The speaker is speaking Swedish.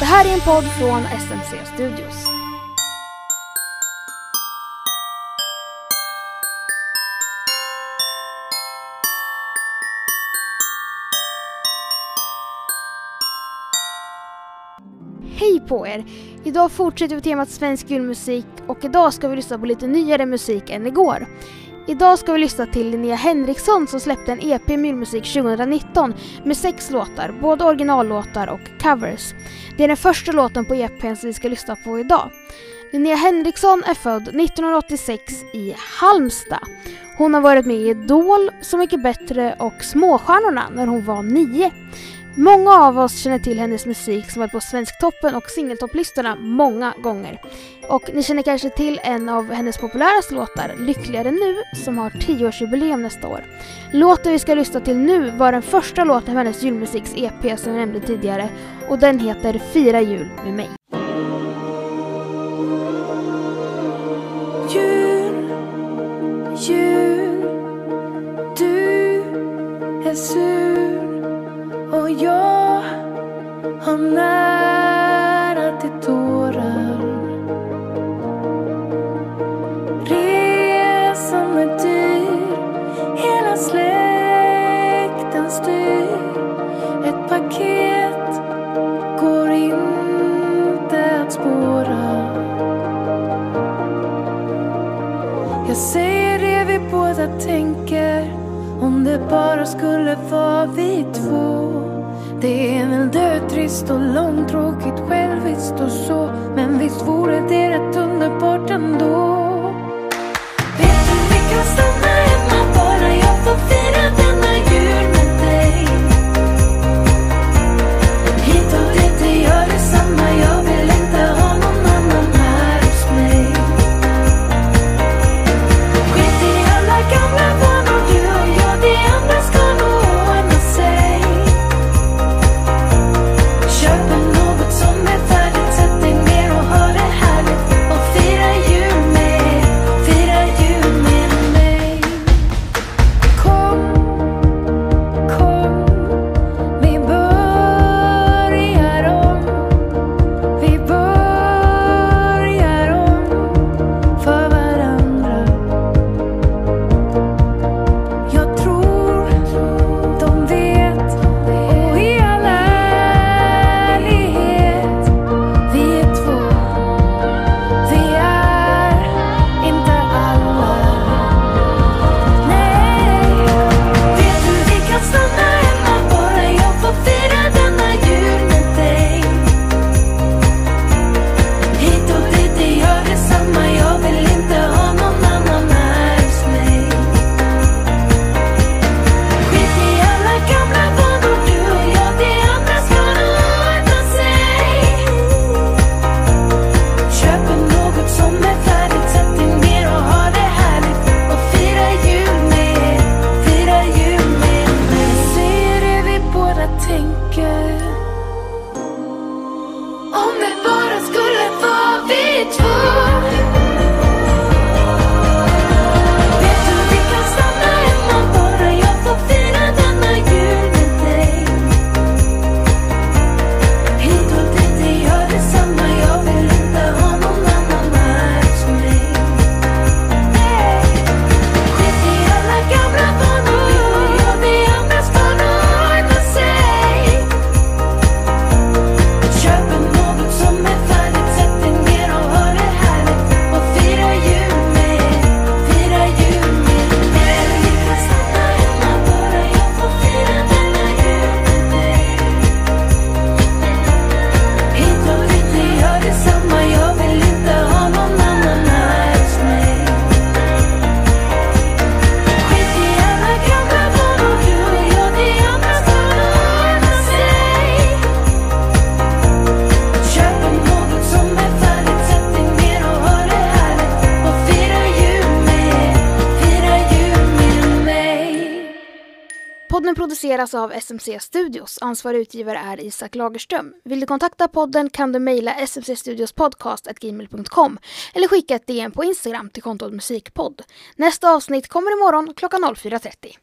Det här är en podd från SMC Studios. Hej på er! Idag fortsätter vi temat svensk julmusik och idag ska vi lyssna på lite nyare musik än igår. Idag ska vi lyssna till Linnea Henriksson som släppte en EP med julmusik 2019 med sex låtar, både originallåtar och covers. Det är den första låten på EPn som vi ska lyssna på idag. Linnea Henriksson är född 1986 i Halmstad. Hon har varit med i Idol, Så mycket bättre och Småstjärnorna när hon var nio. Många av oss känner till hennes musik som varit på Svensktoppen och singeltopplistorna många gånger. Och ni känner kanske till en av hennes populäraste låtar, Lyckligare nu, som har 10-årsjubileum nästa år. Låten vi ska lyssna till nu var den första låten av hennes julmusiks-EP som jag nämnde tidigare och den heter Fira jul med mig. Jag har nära till tårar. Resan är dyr, hela släkten styr. Ett paket går inte att spåra. Jag säger det vi båda tänker om det bara skulle vara vi två. Det är väl dötrist och långtråkigt, själviskt och så. Men visst vore det rätt underbart ändå. Podden produceras av SMC Studios. Ansvarig utgivare är Isak Lagerström. Vill du kontakta podden kan du mejla smcstudiospodcast.gmail.com eller skicka ett DM på Instagram till kontot musikpodd. Nästa avsnitt kommer imorgon klockan 04.30.